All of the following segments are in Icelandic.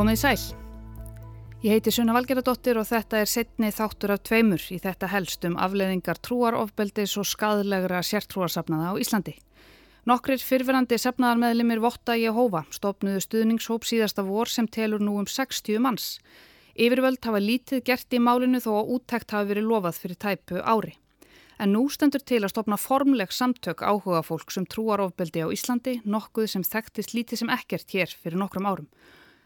Komið í sæl. Ég heiti Sunna Valgeradóttir og þetta er setni þáttur af tveimur í þetta helst um afleðingar trúarofbeldis og skadlegra sértrúarsafnaða á Íslandi. Nokkrir fyrfirandi sefnaðarmeðlimir Votta Jehova stopnuðu stuðningshóp síðasta vor sem telur nú um 60 manns. Yfirvöld hafa lítið gert í málinu þó að úttækt hafi verið lofað fyrir tæpu ári. En nú stendur til að stopna formleg samtök áhuga fólk sem trúarofbeldi á Íslandi, nokkuð sem þekktist lítið sem ekkert hér fyrir nokkrum árum.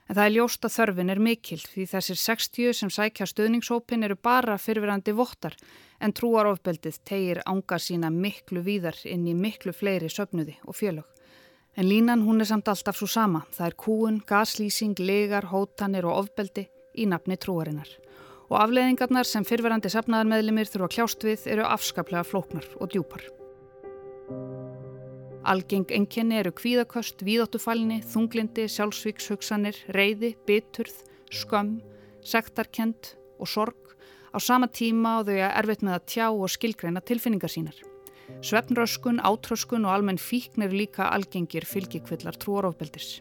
En það er ljóst að þörfin er mikil því þessir 60 sem sækja stöðningshópin eru bara fyrfirandi vottar en trúarofbeldið tegir ánga sína miklu víðar inn í miklu fleiri söpnuði og fjölög. En línan hún er samt alltaf svo sama. Það er kúun, gaslýsing, legar, hótanir og ofbeldi í nafni trúarinnar. Og afleðingarnar sem fyrfirandi sefnaðarmeðlimir þurfa kljást við eru afskaplega flóknar og djúpar. Algeng enginni eru kvíðaköst, víðáttufælni, þunglindi, sjálfsvíkshugsanir, reyði, biturð, skömm, sektarkend og sorg á sama tíma og þau er erfitt með að tjá og skilgreina tilfinningar sínar. Svefnröskun, átröskun og almenn fíkn eru líka algengir fylgjikvillar trúarofbeldis.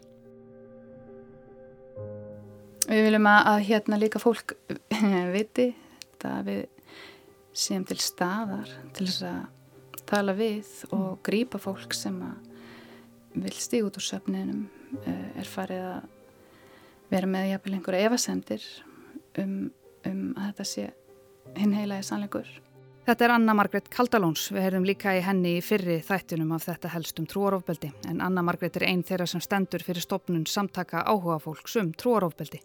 Við viljum að hérna líka fólk viti að við séum til staðar til þess að tala við og grýpa fólk sem vil stíg út úr söfninum eh, er farið að vera með jafnvel einhverja evasendir um, um að þetta sé hinn heilaði sannleikur. Þetta er Anna Margret Kaldalóns. Við heyrðum líka í henni í fyrri þættunum af þetta helstum trúarofbeldi en Anna Margret er einn þeirra sem stendur fyrir stopnun samtaka áhuga fólks um trúarofbeldi.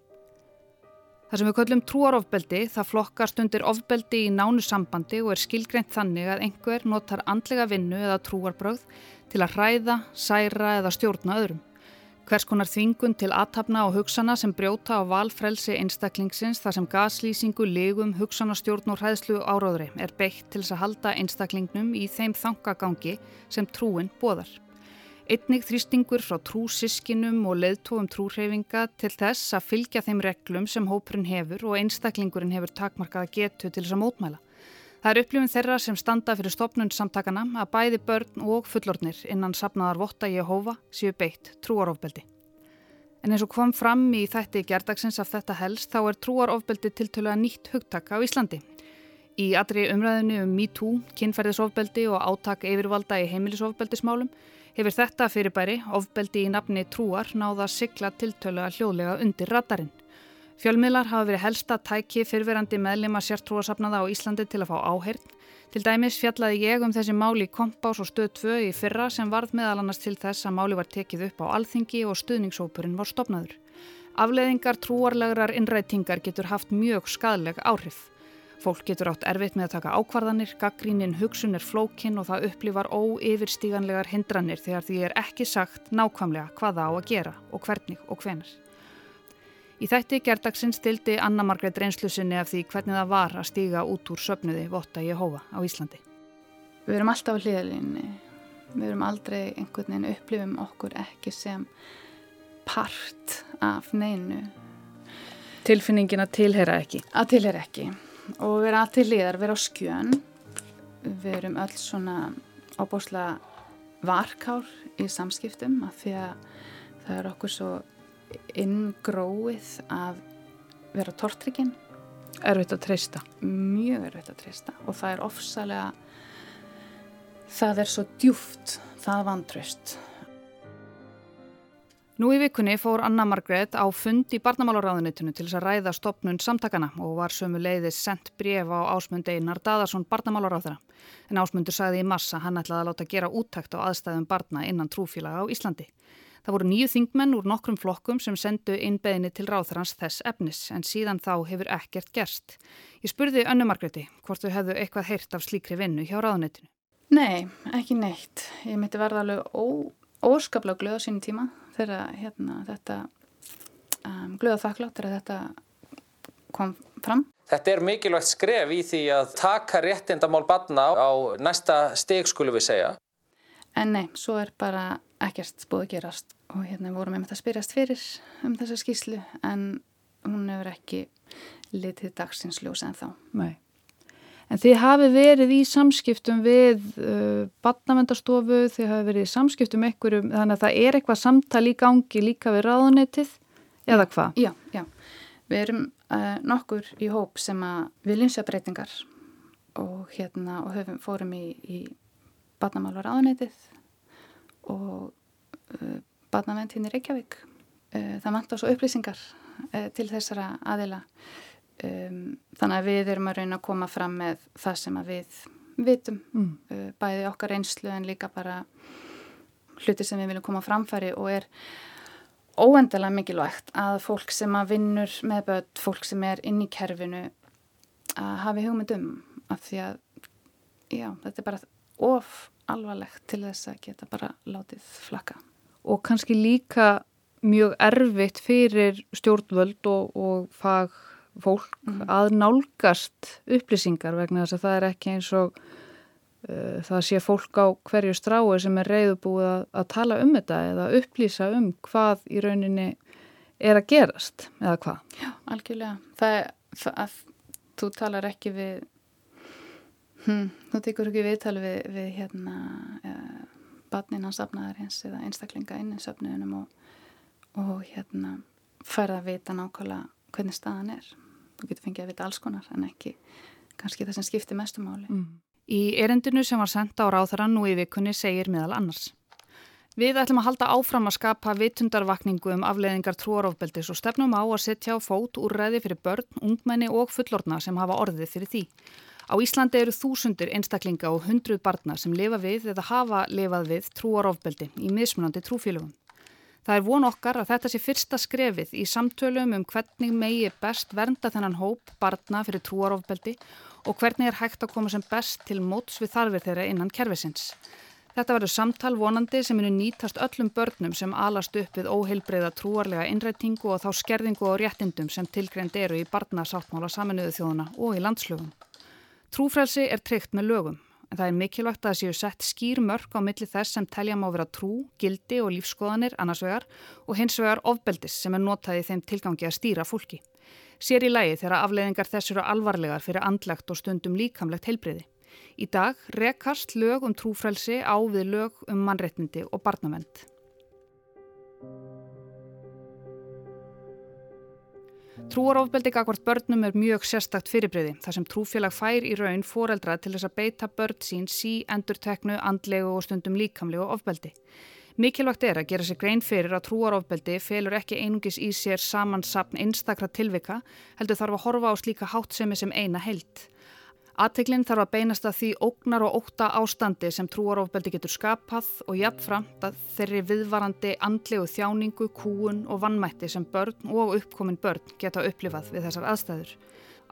Það sem við köllum trúarofbeldi það flokkast undir ofbeldi í nánu sambandi og er skilgreint þannig að einhver notar andlega vinnu eða trúarbröð til að hræða, særa eða stjórna öðrum. Hvers konar þvingun til aðtapna og hugsana sem brjóta á valfrelsi einstaklingsins þar sem gaslýsingu, ligum, hugsanastjórn og hræðslu áráðri er beitt til þess að halda einstaklingnum í þeim þangagangi sem trúin bóðar. Einnig þrýstingur frá trúsiskinum og leðtóum trúrhefinga til þess að fylgja þeim reglum sem hópurinn hefur og einstaklingurinn hefur takmarkaða getu til þess að mótmæla. Það er upplifin þeirra sem standa fyrir stopnund samtakana að bæði börn og fullornir innan sapnaðar votta Jehova séu beitt trúarofbeldi. En eins og kom fram í þætti gerdagsins af þetta helst þá er trúarofbeldi tiltölu að nýtt hugtak á Íslandi. Í aðri umræðinu um MeToo, kynferðisofbeldi og átak yfirvalda í heimilisofbeldismálum hefur þetta fyrirbæri, ofbeldi í nafni trúar, náða sigla tiltölu að hljóðlega undir radarinn. Fjölmiðlar hafa verið helsta tæki fyrverandi meðlema sértrúasafnaða á Íslandi til að fá áheyrn. Til dæmis fjallaði ég um þessi máli í kompás og stöð 2 í fyrra sem varð meðal annars til þess að máli var tekið upp á alþingi og stuðningsópurinn var stopnaður. Afleðingar trúarlegrar innrætingar getur haft mjög skadleg áhrif. Fólk getur átt erfitt með að taka ákvarðanir, gaggrínin hugsun er flókin og það upplifar óyfirstíganlegar hindranir þegar því er ekki sagt nákvæmlega hvaða á að gera og hvernig og hvenar. Í þætti gerdagsins stildi Anna Margreit reynslusinni af því hvernig það var að stíga út úr söpnuði Votta Jehova á Íslandi. Við erum alltaf á hlýðalinni, við erum aldrei einhvern veginn upplifum okkur ekki sem part af neinu. Tilfinningin að tilhera ekki? Að tilhera ekki og vera til liðar, vera á skjön. Við erum öll svona ábúslega varkár í samskiptum af því að það er okkur svo inngróið að vera tortrykinn Erfitt að treysta. Mjög erfitt að treysta og það er ofsalega það er svo djúft það vantraust Nú í vikunni fór Anna Margret á fund í barnamálaráðunitinu til þess að ræða stopnun samtakana og var sömu leiðis sendt bref á ásmund Einar Daðarsson barnamálaráðara. En ásmundur sagði í massa hann ætlaði að láta gera úttækt á aðstæðum barna innan trúfélaga á Íslandi. Það voru nýju þingmenn úr nokkrum flokkum sem sendu innbeðinni til ráðarans þess efnis en síðan þá hefur ekkert gerst. Ég spurði Önnu Margreti hvort þau hefðu eitthvað heyrt af slíkri vinnu hjá ráðunitinu. Nei, ekki neitt. Ég myndi verða alveg óskaplega glöð á sínum tíma þegar hérna, þetta um, glöða þakklátt þegar þetta kom fram. Þetta er mikilvægt skref í því að taka réttindamál batna á næsta steg skulum við segja. En nei, svo er bara ekkert búið að gerast og hérna vorum við með það spyrjast fyrir um þessa skýslu en hún hefur ekki litið dagsins ljós en þá. Nei. En þið hafi verið í samskiptum við uh, badnavendastofu, þið hafi verið í samskiptum einhverjum, þannig að það er eitthvað samtal í gangi líka við ráðunetið eða hvað? Já, já. Við erum uh, nokkur í hóp sem að viljum sjá breytingar og hérna og höfum, fórum í, í badnamálur áðuneytið og uh, badnavend hinn í Reykjavík. Uh, það vant á svo upplýsingar uh, til þessara aðila. Um, þannig að við erum að reyna að koma fram með það sem við vitum, mm. uh, bæði okkar einslu en líka bara hluti sem við viljum koma framfæri og er óendalega mikilvægt að fólk sem að vinnur með börn, fólk sem er inn í kerfinu að hafi hugmyndum af því að já, þetta er bara of alvarlegt til þess að geta bara látið flakka. Og kannski líka mjög erfitt fyrir stjórnvöld og, og fagfólk mm. að nálgast upplýsingar vegna þess að það er ekki eins og uh, það sé fólk á hverju strái sem er reyðubúið að, að tala um þetta eða upplýsa um hvað í rauninni er að gerast eða hvað. Já, algjörlega. Það er að þú talar ekki við hm, þú tekur ekki viðtali við, við hérna uh, barnin hans afnaðarins eða einstaklinga inn í söfniðunum og, og hérna færða að vita nákvæmlega hvernig staðan er. Þú getur fengið að vita alls konar en ekki kannski það sem skiptir mestumáli. Mm. Í erendinu sem var senda á ráðarann og í vikunni segir meðal annars. Við ætlum að halda áfram að skapa vitundarvakningu um afleiðingar trúarofbeldis og stefnum á að setja á fót úrræði fyrir börn, ungmenni og fullorna sem hafa orðið fyrir því. Á Íslandi eru þúsundur einstaklinga og hundruð barna sem lifa við eða hafa lifað við trúarofbeldi í mismunandi trúfélögum. Það er von okkar að þetta sé fyrsta skrefið í samtölum um hvernig megi best vernda þennan hóp barna fyrir trúarofbeldi og hvernig er hægt að koma sem best til móts við þarfir þeirra innan kervisins. Þetta verður samtal vonandi sem munu nýtast öllum börnum sem alast upp við óheilbreyða trúarlega innrætingu og þá skerðingu og réttindum sem tilgreynd eru í barnasáttmála saminuðu þjóðuna og í landslögum. Trúfrelsi er tryggt með lögum en það er mikilvægt að það séu sett skýr mörg á milli þess sem telja má vera trú, gildi og lífskoðanir annars vegar og hins vegar ofbeldis sem er notaði þeim tilgangi að stýra fólki sér í lagi þegar afleiðingar þess eru alvarlegar fyrir andlegt og stundum líkamlegt heilbriði. Í dag rekast lög um trúfrælsi á við lög um mannreitnindi og barnavend. Trúarofbeldi gagvart börnum er mjög sérstakt fyrirbriði þar sem trúfélag fær í raun foreldra til þess að beita börn sín sí endur teknu, andlegu og stundum líkamlegu ofbeldi. Mikilvægt er að gera sér grein fyrir að trúarofbeldi felur ekki einungis í sér samansapn einstakra tilvika, heldur þarf að horfa á slíka hátsemi sem eina held. Aðteglinn þarf að beinast að því ógnar og óta ástandi sem trúarofbeldi getur skapað og jafnframt að þeirri viðvarandi andlegu þjáningu, kúun og vannmætti sem börn og uppkomin börn geta upplifað við þessar aðstæður.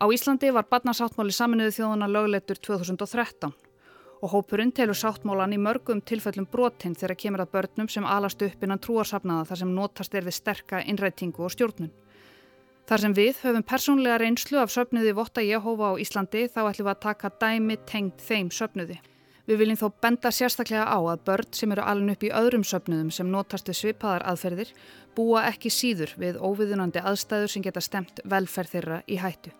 Á Íslandi var barnasáttmáli saminuðu þjóðuna lögleitur 2013 og hópurinn telur sáttmólan í mörgum tilfellum brotinn þegar kemur að börnum sem alast upp innan trúarsafnaða þar sem notast er við sterka innrætingu og stjórnun. Þar sem við höfum persónlega reynslu af söpnuði Votta Jehova á Íslandi þá ætlum við að taka dæmi tengt þeim söpnuði. Við viljum þó benda sérstaklega á að börn sem eru alveg upp í öðrum söpnuðum sem notast við svipaðar aðferðir búa ekki síður við óviðunandi aðstæður sem geta stemt velferð þeirra í hættu.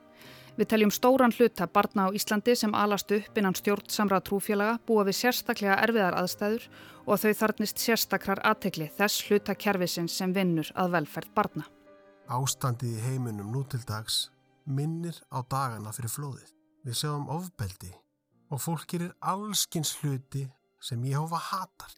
Við teljum stóran hluta barna á Íslandi sem alast upp innan stjórnsamra trúfélaga búa við sérstaklega erfiðar aðstæður og þau þarnist sérstakrar aðtegli þess hluta kervisins sem vinnur að velferð barna. Ástandið í heiminum nú til dags minnir á dagana fyrir flóðið. Við sjáum ofbeldi og fólk gerir allskins hluti sem Jehova hatar.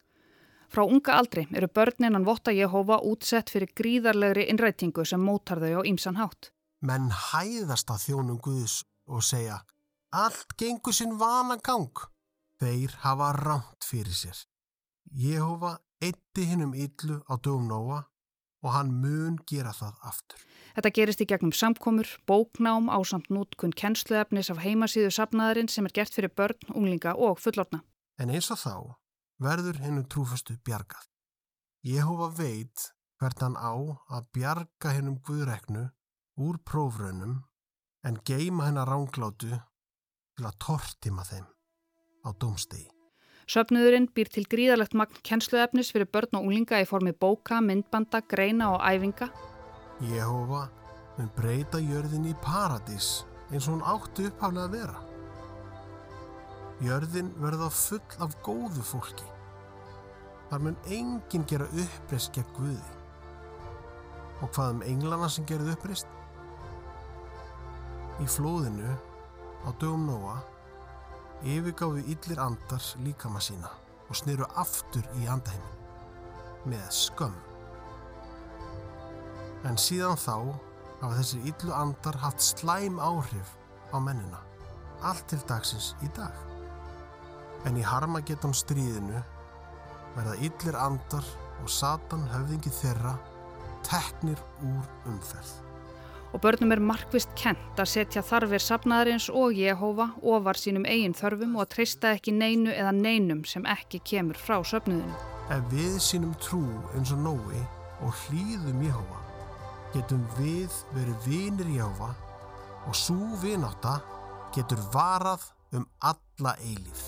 Frá unga aldri eru börninan votta Jehova útsett fyrir gríðarlegri innrætingu sem mótar þau á ímsan hátt. Menn hæðast að þjónum Guðs og segja allt gengur sinn vana gang. Þeir hafa rámt fyrir sér. Jehova eitti hinnum yllu á dögum Nóa og hann mun gera það aftur. Þetta gerist í gegnum samkomur, bóknám á samt nútkunn kennsluefnis af heimasíðu sapnaðarinn sem er gert fyrir börn, unglinga og fullorna. En eins og þá verður hennu trúfastu bjargað. Jehova veit hvert hann á að bjarga hennum Guðreknu úr prófraunum en geima hennar ránglátu til að tortima þeim á domstegi. Söpnuðurinn býr til gríðalegt magn kennsluefnis fyrir börn og unglinga í formi bóka, myndbanda, greina og æfinga. Jehova mun breyta jörðin í paradís eins og hún áttu upphaflega að vera. Jörðin verða full af góðu fólki. Þar mun enginn gera uppreist gegn Guði. Og hvað um englana sem gerði upprist? Í flóðinu á dögum Nóa yfirgáfi yllir andar líkama sína og sniru aftur í andaheimin með skömm. En síðan þá hafa þessir yllu andar haft slæm áhrif á mennina, allt til dagsins í dag. En í Harmageddon stríðinu verða yllir andar og Satan höfðingi þeirra teknir úr umferð. Og börnum er markvist kent að setja þarfir sapnaðarins og Jehova ofar sínum eigin þörfum og að treysta ekki neinu eða neinum sem ekki kemur frá söpnuðinu. Ef við sínum trú eins og Nói og hlýðum Jehova, getum við verið vinir Jehova og svo vináta getur varað um alla eilíð.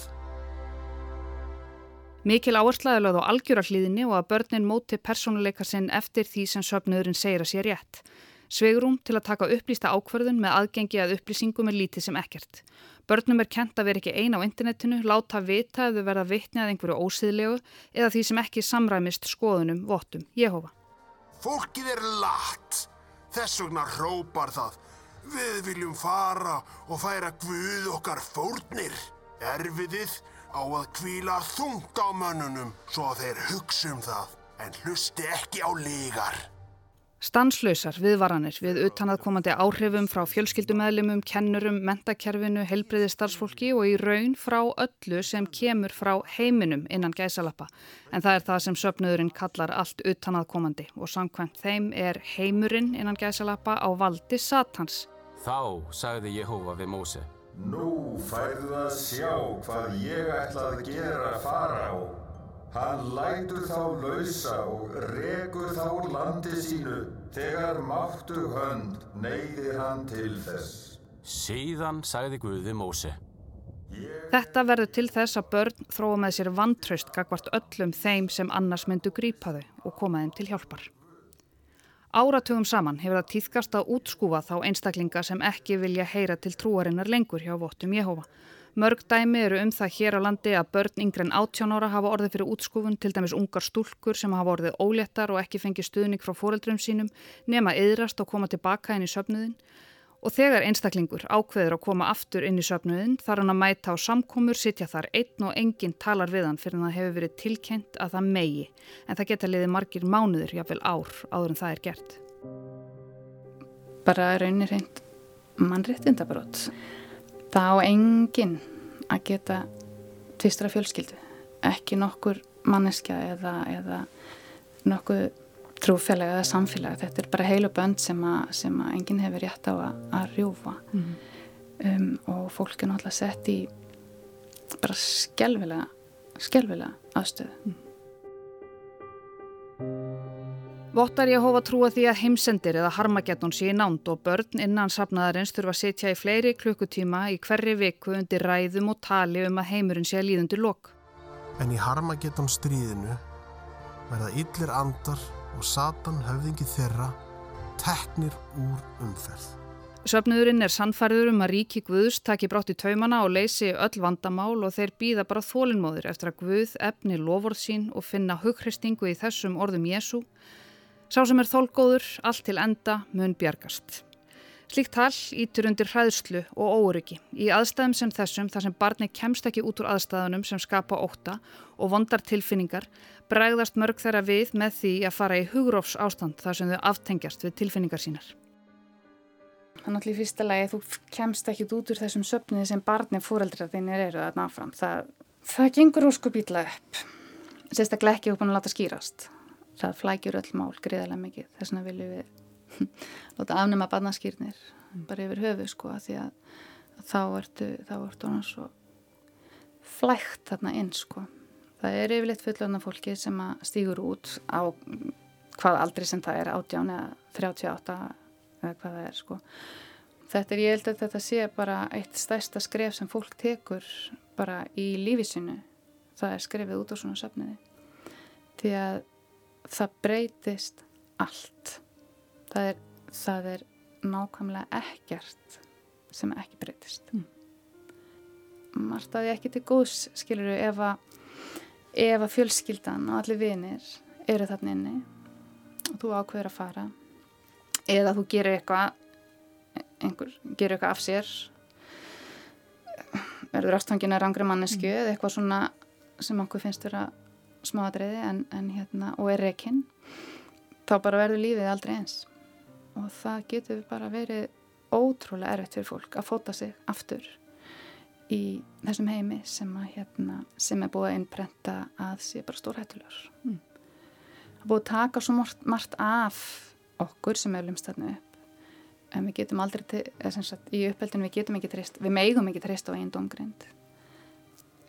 Mikil áherslaði lögð á algjörarhlýðinni og að börnin móti persónuleika sinn eftir því sem söpnuðurinn segir að sé rétt. Sveigrum til að taka upplýsta ákverðun með aðgengi að upplýsingum er lítið sem ekkert. Börnum er kent að vera ekki eina á internetinu, láta vita ef þau verða vittni að einhverju ósýðlegu eða því sem ekki samræmist skoðunum vottum Jehova. Fólkið er latt. Þess vegna hrópar það. Við viljum fara og færa Guð okkar fórnir. Erfiðið á að kvíla þungt á mönnunum svo að þeir hugsa um það en hlusti ekki á lígar. Stanslausar viðvaranir við utanaðkomandi áhrifum frá fjölskyldumæðlimum, kennurum, mentakerfinu, helbriði starfsfólki og í raun frá öllu sem kemur frá heiminum innan gæsalappa. En það er það sem söpnuðurinn kallar allt utanaðkomandi og samkvæmt þeim er heimurinn innan gæsalappa á valdi satans. Þá sagði Jehova við Móse. Nú færðu að sjá hvað ég ætla að gera fara á. Hann lætur þá lausa og rekur þá landi sínu þegar máttu hönd neyðir hann til þess. Síðan sagði Guði Móse. Þetta verður til þess að börn þróa með sér vantraust gagvart öllum þeim sem annars myndu grípa þau og koma þeim til hjálpar. Áratugum saman hefur það týðkast að útskúfa þá einstaklinga sem ekki vilja heyra til trúarinnar lengur hjá vottum Jehova. Mörg dæmi eru um það hér á landi að börn yngre en 18 ára hafa orðið fyrir útskúfun, til dæmis ungar stúlkur sem hafa orðið óléttar og ekki fengið stuðning frá fóreldrum sínum, nema yðrast og koma tilbaka inn í söpnuðin. Og þegar einstaklingur ákveður að koma aftur inn í söpnuðin þarf hann að mæta á samkomur, sitja þar einn og enginn talar við hann fyrir hann það hefur verið tilkent að það megi. En það geta liðið margir mánuður, jáfnvel ár, áður en það er gert. Bara raunir hreint mannréttindabrót. Það á enginn að geta tvistra fjölskyldu. Ekki nokkur manneskja eða, eða nokkuð trúfélag eða samfélag. Þetta er bara heilu bönd sem, a, sem að enginn hefur rétt á að, að rjúfa. Mm. Um, og fólk er náttúrulega sett í bara skelvilega, skelvilega aðstöðu. Mm. Vottar Jehova trúa því að heimsendir eða harmageddon sé í nánd og börn innan safnaðarins þurfa að setja í fleiri klukkutíma í hverri viku undir ræðum og tali um að heimurinn sé að líðundir lok. En í harmageddon stríðinu verða yllir andar og Satan höfðingi þeirra teknir úr umferð. Söfnuðurinn er sannfærður um að ríki Guðs taki brátt í taumana og leysi öll vandamál og þeir býða bara þólinnmóður eftir að Guð efni lofórð sín og finna hughrystingu í þessum orðum Jésu Sá sem er þólgóður, allt til enda, mun bjargast. Slíkt tal ítur undir hræðslu og óryggi í aðstæðum sem þessum þar sem barni kemst ekki út úr aðstæðunum sem skapa óta og vondar tilfinningar bregðast mörg þeirra við með því að fara í hugrófs ástand þar sem þau aftengjast við tilfinningar sínar. Þannig að í fyrsta lagi þú kemst ekki út úr þessum söpniði sem barni fóreldra þínir eru að náfram. Það, það gengur óskupítla upp. Sérstaklega ekki upp hann að láta skýrast það flækjur öll mál greiðarlega mikið. Þess vegna viljum við láta afnema barnaskýrnir mm. bara yfir höfu sko að því að, að þá ertu þá ertu hann svo flægt þarna inn sko. Það er yfirleitt fullöfna fólki sem að stýgur út á hvað aldrei sem það er 18 eða 38 eða hvað það er sko. Þetta er ég held að þetta sé bara eitt stærsta skref sem fólk tekur bara í lífisinu það er skrefið út á svona söfniði því að það breytist allt það er, það er nákvæmlega ekkert sem ekki breytist mm. margt að því ekki til góðs skiluru ef að ef að fjölskyldan og allir vinir eru þarna inni og þú ákveður að fara eða þú gerir eitthvað einhver gerir eitthvað af sér verður ástfangin að rangri mannesku Mm. eða eitthvað svona sem okkur finnst vera smáadreiði en, en hérna og er rekinn þá bara verður lífið aldrei eins og það getur bara verið ótrúlega erfitt fyrir fólk að fóta sig aftur í þessum heimi sem, að, hérna, sem er búið að innprenta að sé bara stórhættulegur. Mm. Er búið að taka svo margt, margt af okkur sem er lumstæðnu upp en við getum aldrei, til, sagt, í uppeldinu við getum ekki treyst, við megum ekki treyst á einn domgrind.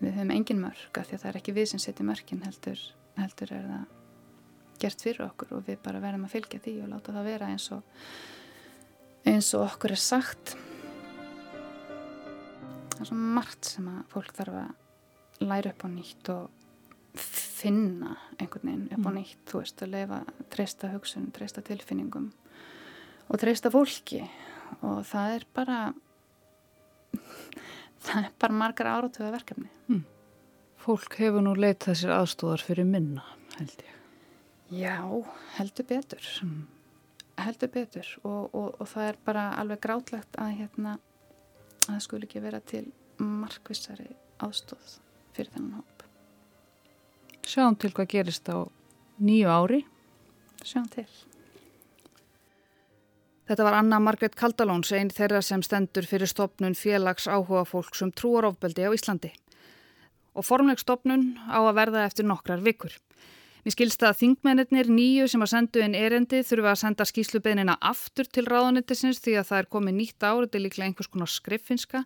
Við höfum engin mörg af því að það er ekki við sem setjum mörgin heldur, heldur er það gert fyrir okkur og við bara verðum að fylgja því og láta það vera eins og eins og okkur er sagt það er svo margt sem að fólk þarf að læra upp á nýtt og finna einhvern veginn upp á Mm. nýtt þú veist að leifa, treysta hugsun treysta tilfinningum og treysta fólki og það er bara það er bara margar áratöða verkefni Fólk hefur nú leitað sér aðstóðar fyrir minna, held ég. Já, heldur betur heldur betur og, og, og það er bara alveg grátlegt að hérna að það skuli ekki vera til markvissari aðstóð fyrir þennan hóp. Sjáum til hvað gerist á nýju ári. Sjáum til. Þetta var Anna Margrét Kaldalóns, einn þeirra sem stendur fyrir stopnun félags áhuga fólks um trúarofbeldi á Íslandi. Og formleg stopnun á að verða eftir nokkrar vikur. Mér skilst að þingmennir nýju sem að sendu inn erendi þurfa að senda skýslubeinina aftur til ráðanettisins því að það er komið nýtt árið, er líklega einhvers konar skriffinska.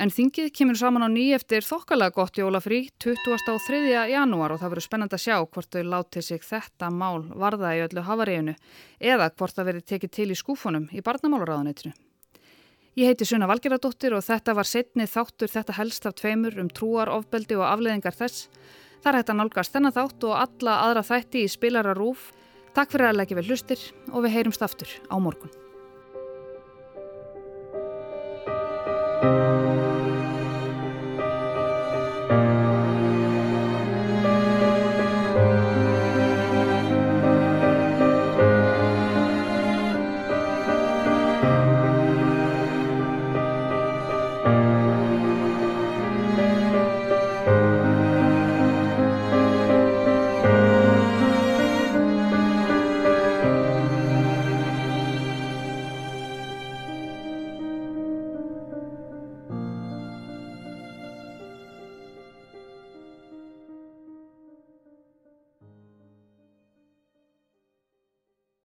En þingið kemur saman á nýj eftir þokkalega gott jólafrí 23. janúar og það verður spennand að sjá hvort þau láti sig þetta mál varða í öllu hafaríðinu eða hvort það verður tekið til í skúfunum í barnamálaráðunitinu. Ég heiti Sunna Valgeradóttir og þetta var setni þáttur þetta helst af tveimur um trúar, ofbeldi og afleðingar þess. Það er hægt að nálgast þennan þátt og alla aðra þætti í spilara rúf. Takk fyrir að leggja vel hlustir og við heyrumst aftur á morgun.